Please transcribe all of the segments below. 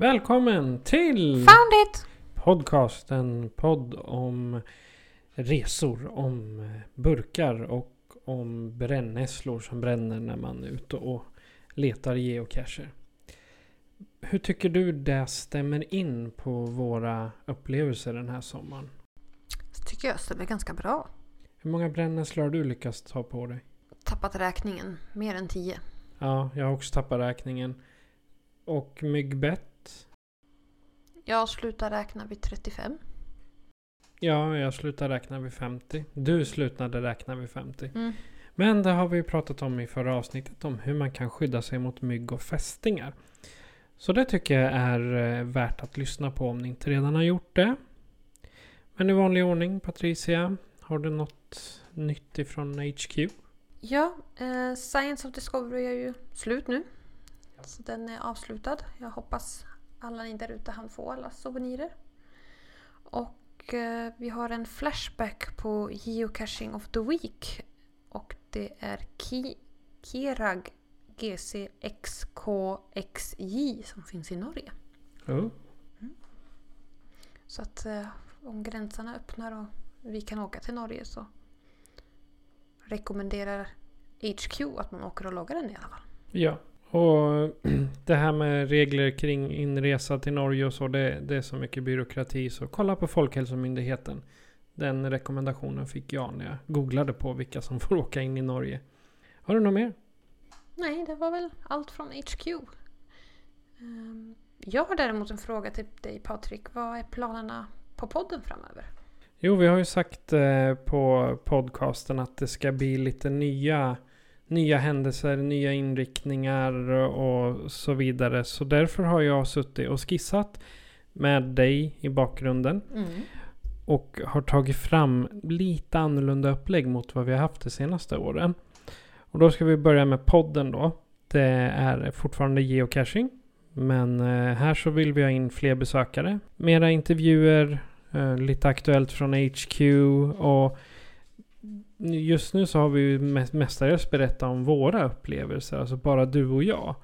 Välkommen till Found it! podcasten podd om resor, om burkar och om brännässlor som bränner när man är ute och letar geocacher. Hur tycker du det stämmer in på våra upplevelser den här sommaren? Så tycker jag stämmer ganska bra. Hur många brännässlor har du lyckats ta på dig? Tappat räkningen. Mer än tio. Ja, jag har också tappat räkningen. Och myggbett? Jag slutar räkna vid 35. Ja, jag slutade räkna vid 50. Du slutade räkna vid 50. Mm. Men det har vi pratat om i förra avsnittet om hur man kan skydda sig mot mygg och fästingar. Så det tycker jag är eh, värt att lyssna på om ni inte redan har gjort det. Men i vanlig ordning Patricia, har du något nytt ifrån HQ? Ja, eh, Science of Discovery är ju slut nu. Så den är avslutad. Jag hoppas alla ni där ute hann få alla souvenirer. Och eh, vi har en flashback på Geocaching of the Week. Och det är Ki Kirag GCXKXJ som finns i Norge. Oh. Så att eh, om gränserna öppnar och vi kan åka till Norge så rekommenderar HQ att man åker och loggar den i alla fall. Ja, och det här med regler kring inresa till Norge och så, det, det är så mycket byråkrati. Så kolla på Folkhälsomyndigheten. Den rekommendationen fick jag när jag googlade på vilka som får åka in i Norge. Har du något mer? Nej, det var väl allt från HQ. Ehm, Jag har däremot en fråga till dig Patrik. Vad är planerna på podden framöver? Jo, vi har ju sagt eh, på podcasten att det ska bli lite nya, nya händelser, nya inriktningar och så vidare. Så därför har jag suttit och skissat med dig i bakgrunden. Och har tagit fram lite annorlunda upplägg mot vad vi har haft de senaste åren. Och då ska vi börja med podden då. Det är fortfarande geocaching. Men eh, här så vill vi ha in fler besökare. Mera intervjuer, eh, lite aktuellt från HQ och just nu så har vi ju mest- mestadels berättat om våra upplevelser. Alltså bara du och jag.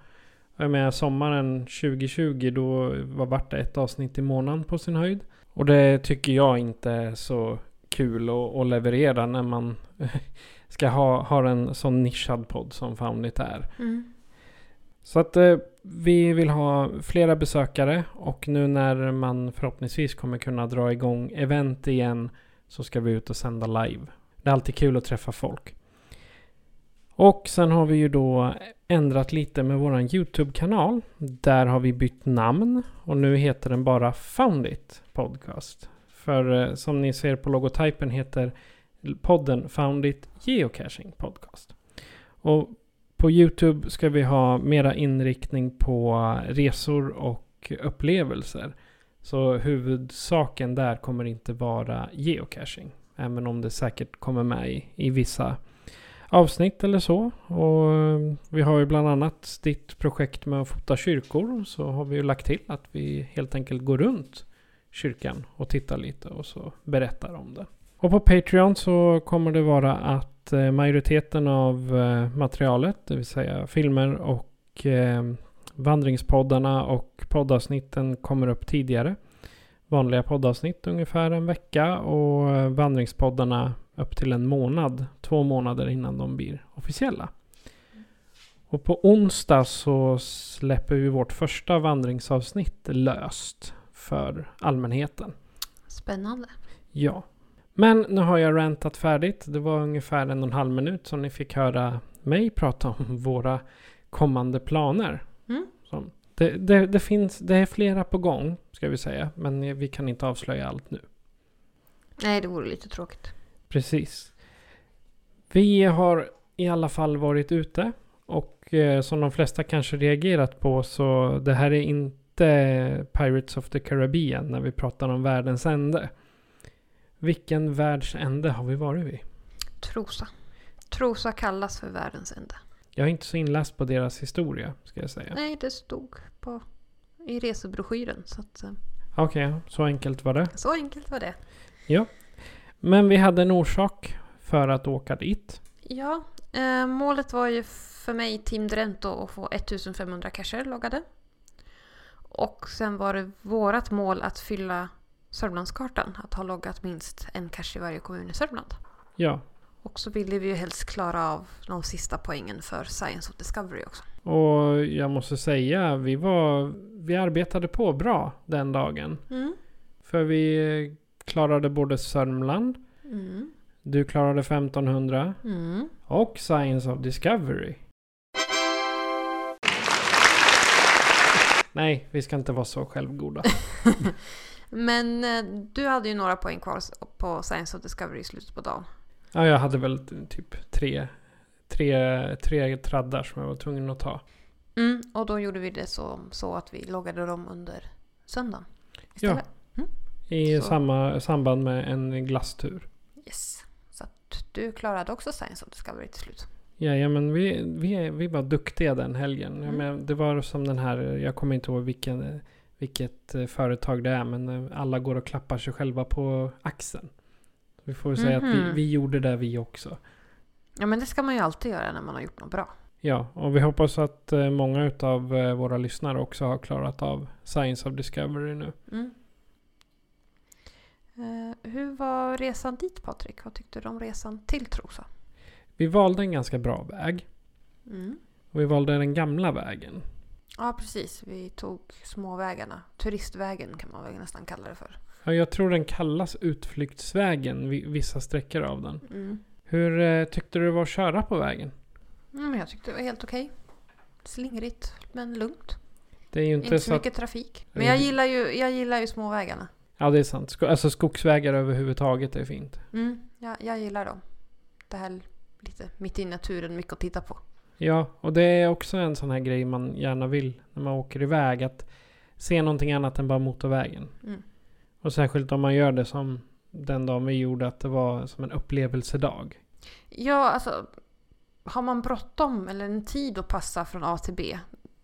Jag menar sommaren 2020 då var vart det ett avsnitt i månaden på sin höjd. Och det tycker jag inte är så kul att, att leverera när man ska ha, ha en sån nischad podd som Foundit är. Så att eh, vi vill ha flera besökare och nu när man förhoppningsvis kommer kunna dra igång event igen så ska vi ut och sända live. Det är alltid kul att träffa folk. Och sen har vi ju då ändrat lite med våran YouTube-kanal. Där har vi bytt namn och nu heter den bara Foundit Podcast. För eh, som ni ser på logotypen heter podden Foundit Geocaching Podcast. Och på Youtube ska vi ha mera inriktning på resor och upplevelser. Så huvudsaken där kommer inte vara geocaching. Även om det säkert kommer med i, i vissa avsnitt eller så. Och eh, vi har ju bland annat ditt projekt med att fota kyrkor. Så har vi ju lagt till att vi helt enkelt går runt kyrkan och tittar lite och så berättar om det. Och på Patreon så kommer det vara att eh, majoriteten av eh, materialet, det vill säga filmer och vandringspoddarna och poddavsnitten kommer upp tidigare. Vanliga poddavsnitt ungefär en vecka och eh, vandringspoddarna upp till en månad, två månader innan de blir officiella. Och på onsdag så släpper vi vårt första vandringsavsnitt löst. för allmänheten. Spännande. Ja. Men nu har jag rantat färdigt. Det var ungefär en och en halv minut som ni fick höra mig prata om våra kommande planer. Mm. Som, det, det, det, finns, det är flera på gång, ska vi säga. Men vi kan inte avslöja allt nu. Nej, det vore lite tråkigt. Precis. Vi har i alla fall varit ute. Och eh, som de flesta kanske reagerat på så det här är inte Pirates of the Caribbean när vi pratar om världens ände. Vilken världs ände har vi varit vid? Trosa. Trosa kallas för världens ände. Jag är inte så inläst på deras historia, ska jag säga. Nej, det stod på, i resebroschyren. Så, att, eh, Okej, så enkelt var det. så enkelt var det. Men vi hade en orsak för att åka dit. Ja, eh, målet var ju för mig, Team Drento, att få 1500 cacher loggade. Och sen var det vårat mål att fylla Sörmlandskartan. Att ha loggat minst en cache i varje kommun i Sörmland. Ja, Och så ville vi ju helst klara av de sista poängen för Science of Discovery också. och jag måste säga, vi var... Vi arbetade på bra den dagen. Mm. För vi klarade både Sörmland, Mm. du klarade 1500 Mm. och Science of Discovery. Nej, vi ska inte vara så självgoda. Men eh, du hade ju några poäng kvar på Science of Discovery i slutet på dagen. Ja, jag hade väl typ tre, tre, tre traddar som jag var tvungen att ta. Mm. Och då gjorde vi det så, så att vi loggade dem under söndagen. Ja, Istället. i Så. samma samband med en glasstur. Yes. Så att du klarade också Science of Discovery till slut. Ja, men vi, vi, vi var duktiga den helgen. Mm. men, det var som den här, jag kommer inte ihåg vilken, vilket eh, företag det är, men eh, alla går och klappar sig själva på axeln. Vi får säga att vi, Mhm. vi gjorde det vi också. Ja men det ska man ju alltid göra när man har gjort något bra. Ja, och vi hoppas att eh, många av våra lyssnare också har klarat av Science of Discovery nu. Mm. Eh, hur var resan dit Patrik? Vad tyckte du om resan till Trosa? Vi valde en ganska bra väg. Mm. Och vi valde den gamla vägen. Ja precis, vi tog småvägarna. Turistvägen kan man väl nästan kalla det för. Ja, jag tror den kallas Utflyktsvägen, vi- vissa sträckor av den. Mm. Hur eh, tyckte du det var att köra på vägen? Mm, jag tyckte det var helt okej. Slingrigt men lugnt. Det är ju inte, Inte så så att... mycket trafik. Men jag gillar ju, jag gillar ju småvägarna. Ja, det är sant. Sko- alltså skogsvägar överhuvudtaget är fint. Mm, jag, jag gillar dem. Det här lite mitt i naturen, mycket att titta på. Ja, och det är också en sån här grej man gärna vill när man åker iväg. Att se någonting annat än bara motorvägen. Mm. Och särskilt om man gör det som den dagen vi gjorde, att det var som en upplevelsedag. Ja, alltså har man bråttom eller en tid att passa från A till B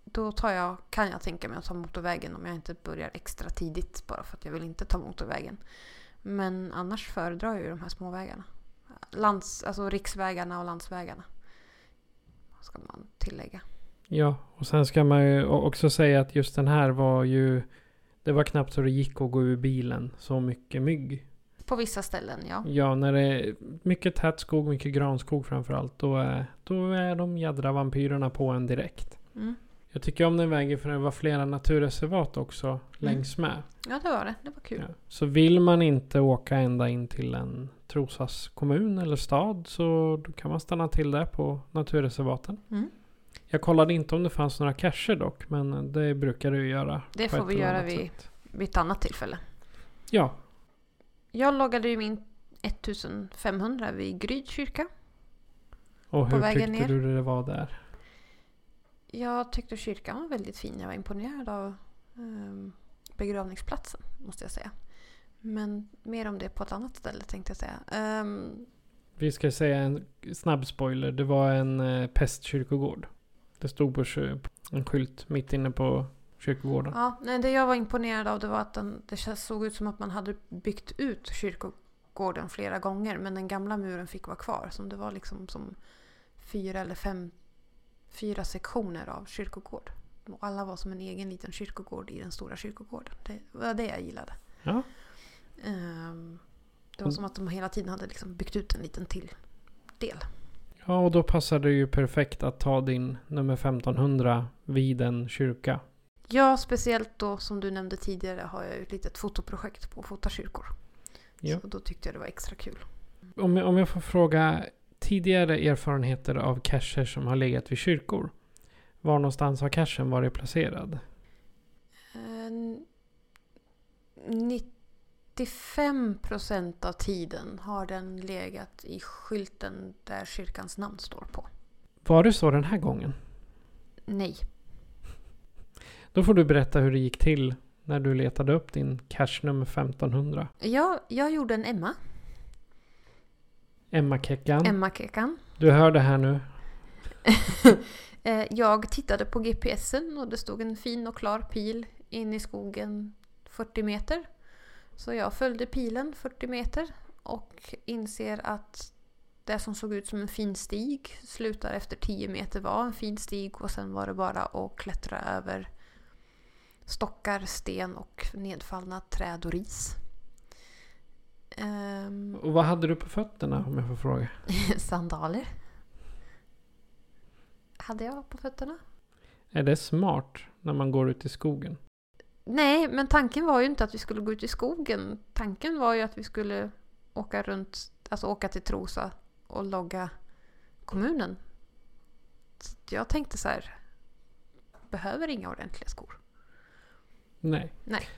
då tar jag, kan jag tänka mig att ta motorvägen om jag inte börjar extra tidigt bara för att jag vill inte ta motorvägen. Men annars föredrar jag ju de här småvägarna. Lands, alltså riksvägarna och landsvägarna. Ska man tillägga. Ja, och sen ska man ju också säga att just den här var ju... Det var knappt så det gick att gå ur bilen. Så mycket mygg. På vissa ställen, ja. Ja, när det är mycket tät skog, mycket granskog framförallt. Då är, då är de jädra vampyrerna på en direkt. Mm. Jag tycker om den vägen för det var flera naturreservat också längs med. Ja, det var det. Det var kul. Ja. Så vill man inte åka ända in till en Trosas kommun eller stad så kan man stanna till där på naturreservaten. Mm. Jag kollade inte om det fanns några cacher dock, men det brukar du göra. Det får vi göra vid, sätt. vid ett annat tillfälle. Ja, Jag loggade ju min 1500 vid Gryd kyrka. och hur tyckte ner. du det var där? Jag tyckte kyrkan var väldigt fin. Jag var imponerad av ehm, begravningsplatsen, måste jag säga. Men mer om det på ett annat ställe tänkte jag säga. Ehm, Vi ska säga en snabb spoiler. Det var en eh, pestkyrkogård. Det stod på en skylt mitt inne på kyrkogården. ja, nej, det jag var imponerad av det var att den, det såg ut som att man hade byggt ut kyrkogården flera gånger. Men den gamla muren fick vara kvar. Som det var liksom som fyra eller fem fyra sektioner av kyrkogård. Och alla var som en egen liten kyrkogård i den stora kyrkogården. Det var det jag gillade. Ja. Ehm, det var som att de hela tiden hade liksom byggt ut en liten till del. Ja, och då passade det ju perfekt att ta din nummer 1500 vid en kyrka. Ja, speciellt då som du nämnde tidigare har jag ju ett litet fotoprojekt på att fota kyrkor. Ja. Så då tyckte jag det var extra kul. Om jag, om jag får fråga tidigare erfarenheter av cacher som har legat vid kyrkor. Var någonstans har cachen varit placerad? Eh, 95 procent av tiden har den legat i skylten där kyrkans namn står på. Var det så den här gången? Nej. Då får du berätta hur det gick till när du letade upp din cache nummer 1500. Ja, jag gjorde en Emma. Emma Keckan. Emma Kekan. Du hör det här nu. Eh, Jag tittade på GPSen och det stod en fin och klar pil in i skogen 40 meter. Så jag följde pilen 40 meter och inser att det som såg ut som en fin stig slutar efter 10 meter var en fin stig och sen var det bara att klättra över stockar, sten och nedfallna träd och ris. Ehm, Och vad hade du på fötterna om jag får fråga? sandaler. Hade jag på fötterna? Är det smart när man går ut i skogen? Nej, men tanken var ju inte att vi skulle gå ut i skogen. Tanken var ju att vi skulle åka runt, alltså åka till Trosa och logga kommunen. Så jag tänkte så här, behöver inga ordentliga skor. Nej. Nej.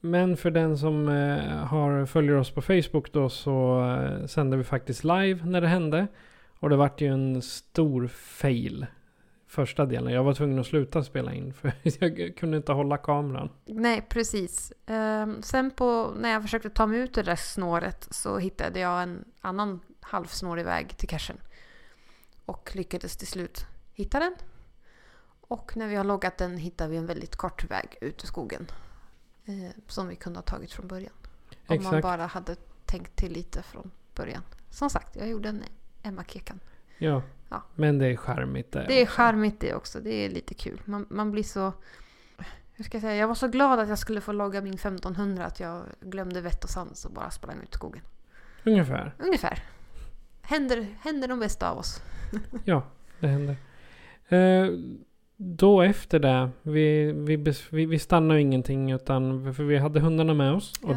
Men för den som eh, har, följer oss på Facebook då så eh, sände vi faktiskt live när det hände. Och det vart ju en stor fail. Första delen. Jag var tvungen att sluta spela in för jag kunde inte hålla kameran. Nej, precis. Ehm, sen på, när jag försökte ta mig ut ur det där snåret så hittade jag en annan halvsnårig väg till cachen. Och lyckades till slut hitta den. Och när vi har loggat den hittar vi en väldigt kort väg ut ur skogen. Eh, som vi kunde ha tagit från början. Om man Exakt. bara hade tänkt till lite från början. Som sagt, jag gjorde en Emma Kekan. Ja. Ja. Men det är charmigt det. Det är också. charmigt det också. Det är lite kul. Man, man blir så... Hur ska jag säga? Jag var så glad att jag skulle få logga min 1500 att jag glömde vett och sans och bara sprang ut i skogen. Ungefär. Ungefär. Händer, händer de bästa av oss. Ja, det händer. Eh, då efter det, vi, vi, vi, vi stannade ingenting utan för vi hade hundarna med oss. Och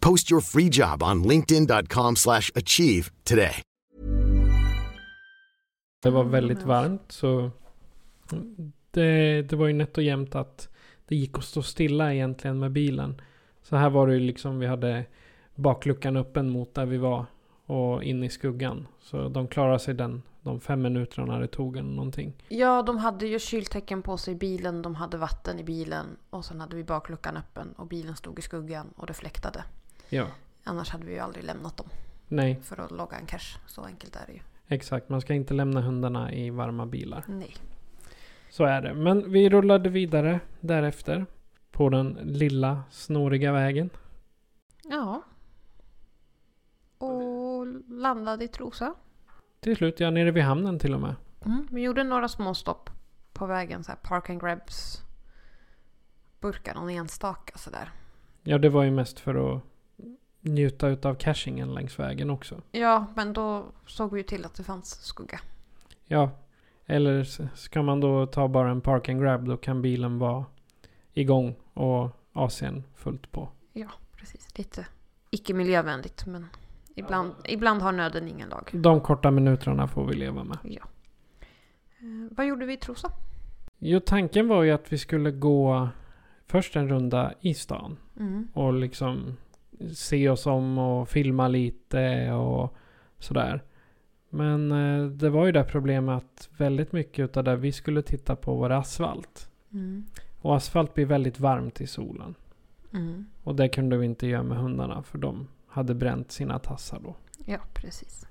Post your free job on linkedin.com/achieve slash achieve today. det var väldigt varmt så det, det var ju nätt och jämnt att det gick att stå stilla egentligen med bilen. Så här var det ju liksom vi hade bakluckan öppen mot där vi var och in i skuggan. Så de klarade sig den, de fem minuterna det tog eller någonting. Ja, de hade ju kyltecken på sig i bilen, de hade vatten i bilen och sen hade vi bakluckan öppen och bilen stod i skuggan och det fläktade. Ja, Annars hade vi ju aldrig lämnat dem nej, för att logga en cache. Så enkelt är det ju. exakt. Man ska inte lämna hundarna i varma bilar. Nej. Så är det. Men vi rullade vidare därefter. På den lilla snåriga vägen. Ja. Och landade i Trosa. Till slut, ja nere vid hamnen till och med. Mm. Vi gjorde några små stopp på vägen. Så här park and grabs. Burkar någon enstaka sådär. Ja, det var ju mest för att njuta utav cachingen längs vägen också. Ja, men då såg vi ju till att det fanns skugga. Ja, eller ska man då ta bara en park and grab då kan bilen vara igång och AC'n fullt på. Ja, precis. Lite icke miljövänligt men ibland, ibland har nöden ingen lag. De korta minuterna får vi leva med. Ja. Eh, vad gjorde vi i Trosa? Jo, tanken var ju att vi skulle gå först en runda i stan. Mm. Och liksom se oss om och filma lite och sådär. Men eh, det var ju det problemet att väldigt mycket av det vi skulle titta på var asfalt. Mm. Och asfalt blir väldigt varmt i solen. Mm. Och det kunde vi inte göra med hundarna för de hade bränt sina tassar då. Ja, precis.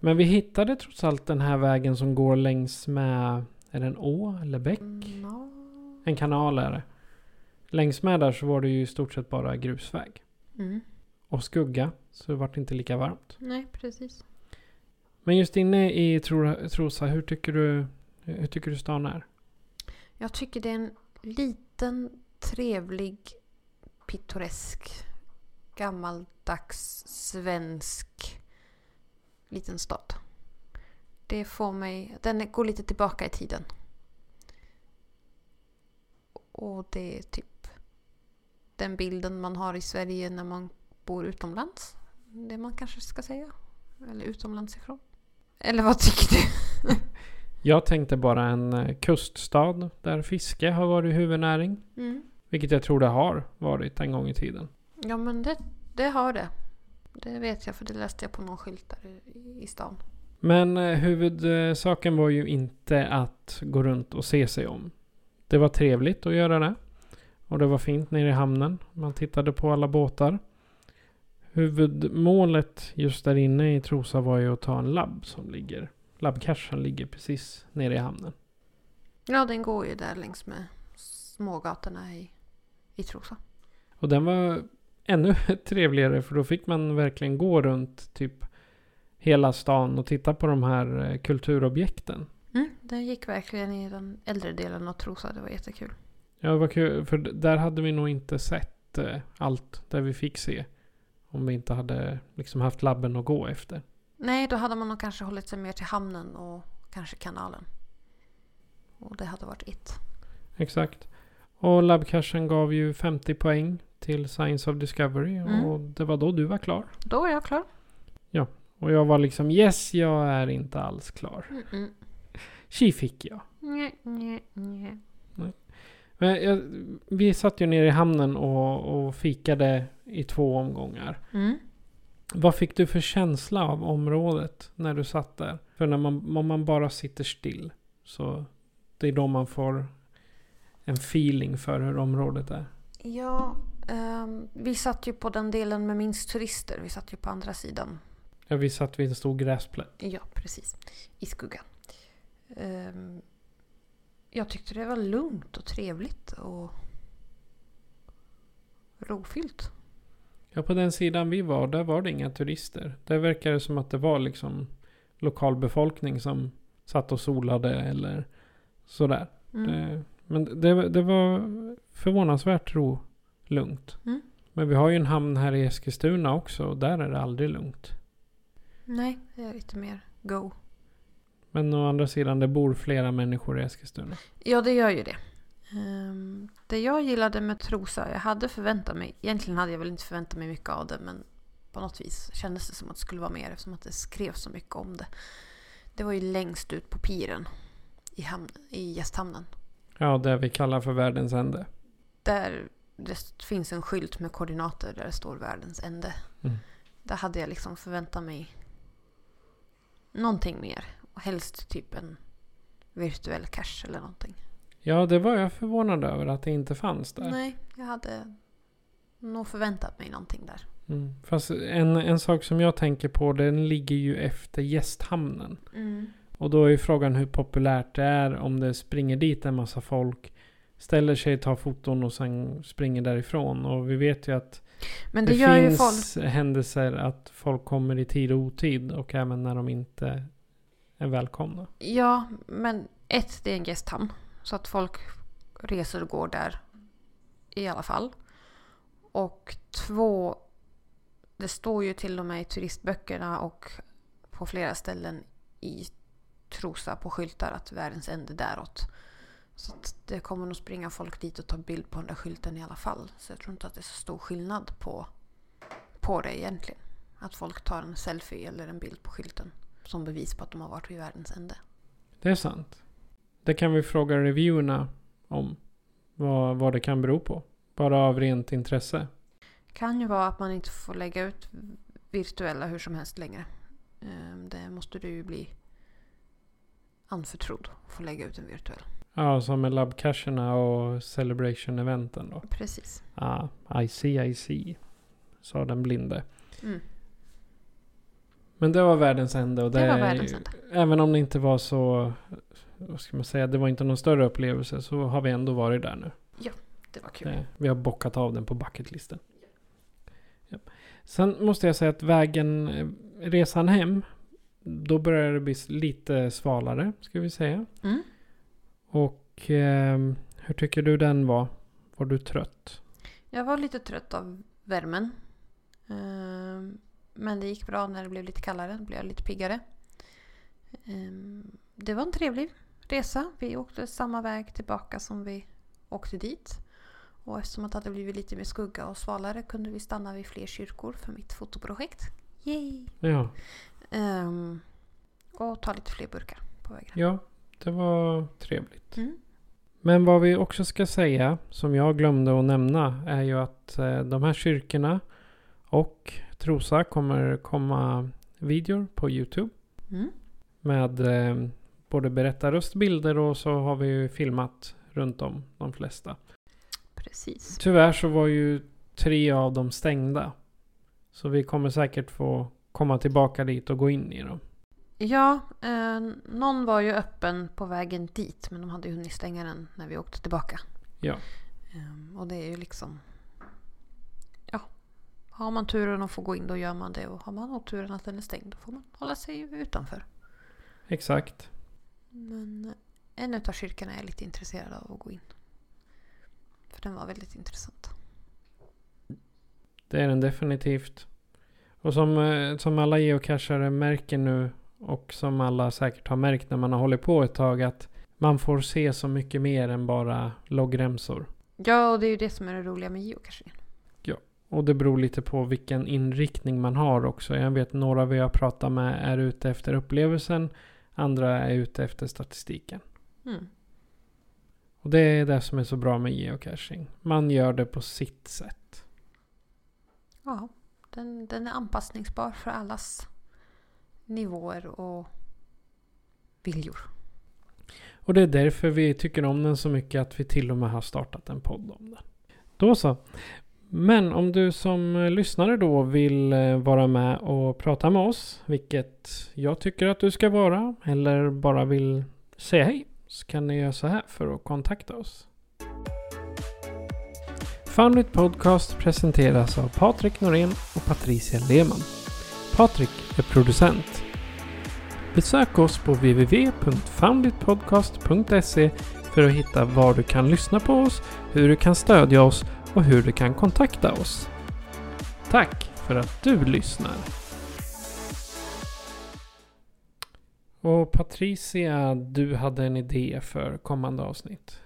Men vi hittade trots allt den här vägen som går längs med, är det en å eller bäck? Mm, ja. En kanal är det. Längs med där så var det ju i stort sett bara grusväg. Mm. Och skugga, så det vart inte lika varmt. Nej, precis. Men just inne i Tro- Trosa, hur tycker du, hur tycker du stan är? Jag tycker det är en liten, trevlig, pittoresk, gammaldags, svensk liten stad. Det får mig... Den går lite tillbaka i tiden. Och det är typ den bilden man har i Sverige när man bor utomlands. Det man kanske ska säga. Eller utomlands ifrån. Eller vad tycker du? Jag tänkte bara en eh, kuststad där fiske har varit huvudnäring. Mm. Vilket jag tror det har varit en gång i tiden. Ja men det, det har det. Det vet jag för det läste jag på någon skylt där i, i stan. Men eh, huvudsaken var ju inte att gå runt och se sig om. Det var trevligt att göra det. Och det var fint nere i hamnen. Man tittade på alla båtar. Huvudmålet just där inne i Trosa var ju att ta en labb som ligger. Labbcachen ligger precis nere i hamnen. Ja den går ju där längs med smågatorna i, i Trosa. Och den var ännu trevligare för då fick man verkligen gå runt typ hela stan och titta på de här eh, kulturobjekten. Mm, den gick verkligen i den äldre delen av Trosa. Det var jättekul. Ja, var kul. För där hade vi nog inte sett eh, allt där vi fick se. Om vi inte hade liksom haft labben att gå efter. Nej, då hade man nog kanske hållit sig mer till hamnen och kanske kanalen. Och det hade varit ett. Exakt. Och labbcachen gav ju 50 poäng till Science of Discovery. Mm. Och det var då du var klar. Då är jag klar. Och jag var liksom yes, jag är inte alls klar. Mm-mm. Tji fick jag. Nja, nja, nja. Men jag, vi satt ju nere i hamnen och, och fikade i två omgångar. Mm. Vad fick du för känsla av området när du satt där? För när man, om man bara sitter still så det är då man får en feeling för hur området är. Ja, ehm, vi satt ju på den delen med minst turister. Vi satt ju på andra sidan. Ja, vi satt vid en stor gräsplätt. Ja, precis. I skuggan. Ehm, jag tyckte det var lugnt och trevligt och rofyllt. Ja, på den sidan vi var, där var det inga turister. Där verkar det som att det var liksom lokalbefolkning som satt och solade eller sådär. Mm. Det, men det, det var förvånansvärt ro, lugnt. Mm. Men vi har ju en hamn här i Eskilstuna också och där är det aldrig lugnt. Nej, det är lite mer go. Men å andra sidan, det bor flera människor i Eskilstuna. Ja, det gör ju det. Ehm, det jag gillade med Trosa, jag hade förväntat mig, egentligen hade jag väl inte förväntat mig mycket av det, men på något vis kändes det som att det skulle vara mer eftersom att det skrevs så mycket om det. Det var ju längst ut på piren i, hamn, i gästhamnen. Ja, det vi kallar för världens ände. Där det finns en skylt med koordinater där det står världens ände. Mm. Där hade jag liksom förväntat mig någonting mer. Och helst typ en virtuell cache eller någonting. Ja, det var jag förvånad över att det inte fanns där. Nej, jag hade nog förväntat mig någonting där. Mm. Fast en, en sak som jag tänker på, den ligger ju efter gästhamnen. Och då är ju frågan hur populärt det är om det springer dit en massa folk. Ställer sig, tar foton och sen springer därifrån. Och vi vet ju att Men det, det, gör ju folk. finns händelser att folk kommer i tid och otid. Och även när de inte är välkomna. Ja, men ett, det är en gästhamn. Så att folk reser och går där i alla fall. Och två, det står ju till och med i turistböckerna och på flera ställen i Trosa på skyltar att världens ände däråt. Så att det kommer nog springa folk dit och ta bild på den där skylten i alla fall. Så jag tror inte att det är så stor skillnad på, på det egentligen. Att folk tar en selfie eller en bild på skylten som bevis på att de har varit vid världens ände. Det är sant. Det kan vi fråga reviewerna om. Vad, vad det kan bero på. Bara av rent intresse. Kan ju vara att man inte får lägga ut virtuella hur som helst längre. Ehm, Det måste du ju bli anförtrodd att få lägga ut en virtuell. Ja, som med labbcacherna och celebration-eventen då. Precis. Ah, I see, I see. Sa den blinde. Mm. Men det var världens ände. Och det, Det var världens ände. Även om det inte var så... Vad ska man säga? Det var inte någon större upplevelse. Så har vi ändå varit där nu. Det var kul. Det, vi har bockat av den på bucketlisten. Ja. Sen måste jag säga att vägen, eh, resan hem, då börjar det bli lite svalare, ska vi säga. Mm. Och ehm, hur tycker du den var? Var du trött? Jag var lite trött av värmen. Ehm, Men det gick bra när det blev lite kallare. Då blev jag lite piggare. Ehm, Det var en trevlig resa. Vi åkte samma väg tillbaka som vi åkte dit. Och eftersom att det hade blivit lite mer skugga och svalare kunde vi stanna vid fler kyrkor för mitt fotoprojekt. Yay! Ja, Ehm, och ta lite fler burkar på vägen. ja det var trevligt. Mm. Men vad vi också ska säga, som jag glömde att nämna, är ju att eh, de här kyrkorna och Trosa kommer komma videor på Youtube. Mm. Med eh, både berättarröstbilder och så har vi ju filmat runt om de flesta. Precis. Tyvärr så var ju tre av dem stängda. Så vi kommer säkert få komma tillbaka dit och gå in i dem. Ja, eh, någon var ju öppen på vägen dit men de hade ju hunnit stänga den när vi åkte tillbaka. Ja. Ehm, och det är ju liksom... Har man turen att få gå in då gör man det och har man oturen att den är stängd då får man hålla sig utanför. Exakt. Men en utav kyrkorna är jag lite intresserad av att gå in. För den var väldigt intressant. Det är den definitivt. Och som, eh, som alla geocachare märker nu och som alla säkert har märkt när man har hållit på ett tag att man får se så mycket mer än bara loggremsor. Ja, och det är ju det som är det roliga med geocachingen. Och det beror lite på vilken inriktning man har också. Jag vet några vi har pratat med är ute efter upplevelsen. Andra är ute efter statistiken. Mm. Och det är det som är så bra med geocaching. Man gör det på sitt sätt. Ja, den, den är anpassningsbar för allas nivåer och viljor. Och det är därför vi tycker om den så mycket att vi till och med har startat en podd om den. Då så. Men om du som eh, lyssnare då vill eh, vara med och prata med oss, vilket jag tycker att du ska vara, eller bara vill säga hej, så kan ni göra så här för att kontakta oss. Foundit Podcast presenteras av Patrik Norén och Patricia Lehmann. Patrik är producent. Besök oss på www.founditpodcast.se för att hitta var du kan lyssna på oss, hur du kan stödja oss och hur du kan kontakta oss. Tack för att du lyssnar. Och Patricia, du hade en idé för kommande avsnitt.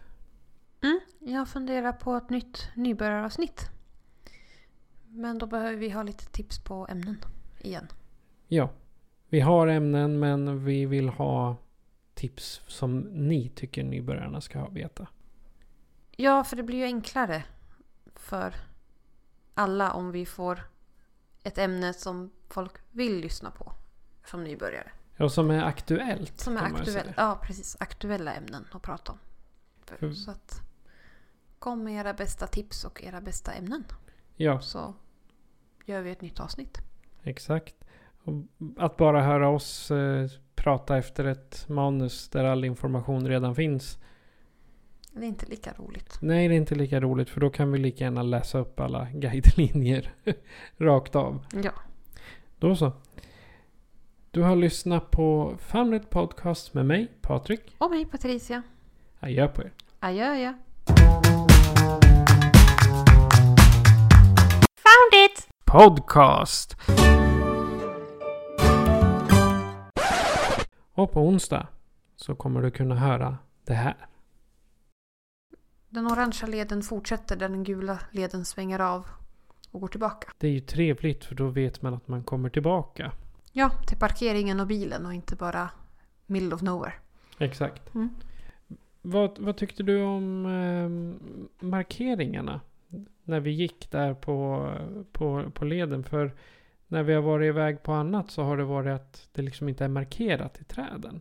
Mm, jag funderar på ett nytt nybörjaravsnitt. Men då behöver vi ha lite tips på ämnen igen. Ja, vi har ämnen men vi vill ha tips som ni tycker nybörjarna ska veta. Ja, för det blir ju enklare för alla om vi får ett ämne som folk vill lyssna på som nybörjare. Ja, som är aktuellt. Som är säga. ja, precis, aktuella ämnen att prata om. För- Så att kom med era bästa tips och era bästa ämnen Ja, så gör vi ett nytt avsnitt. exakt. Och att bara höra oss eh, prata efter ett manus där all information redan finns. Det är inte lika roligt. Nej, det är inte lika roligt för då kan vi lika gärna läsa upp alla guidelinjer rakt av. Ja. Då så. Du har lyssnat på Famlet Podcast med mig, Patrik. Och mig Patricia. Adjö på er. Adjö, adjö. Podcast! Och på onsdag så kommer du kunna höra det här. Den orangea leden fortsätter där den gula leden svänger av och går tillbaka. Det är ju trevligt för då vet man att man kommer tillbaka. Ja, till parkeringen och bilen och inte bara middle of nowhere. Exakt. Mm. vad, vad tyckte du om eh, markeringarna? När vi gick där på, på, på leden. För när vi har varit iväg på annat så har det varit att det liksom inte är markerat i träden.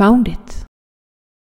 Found it.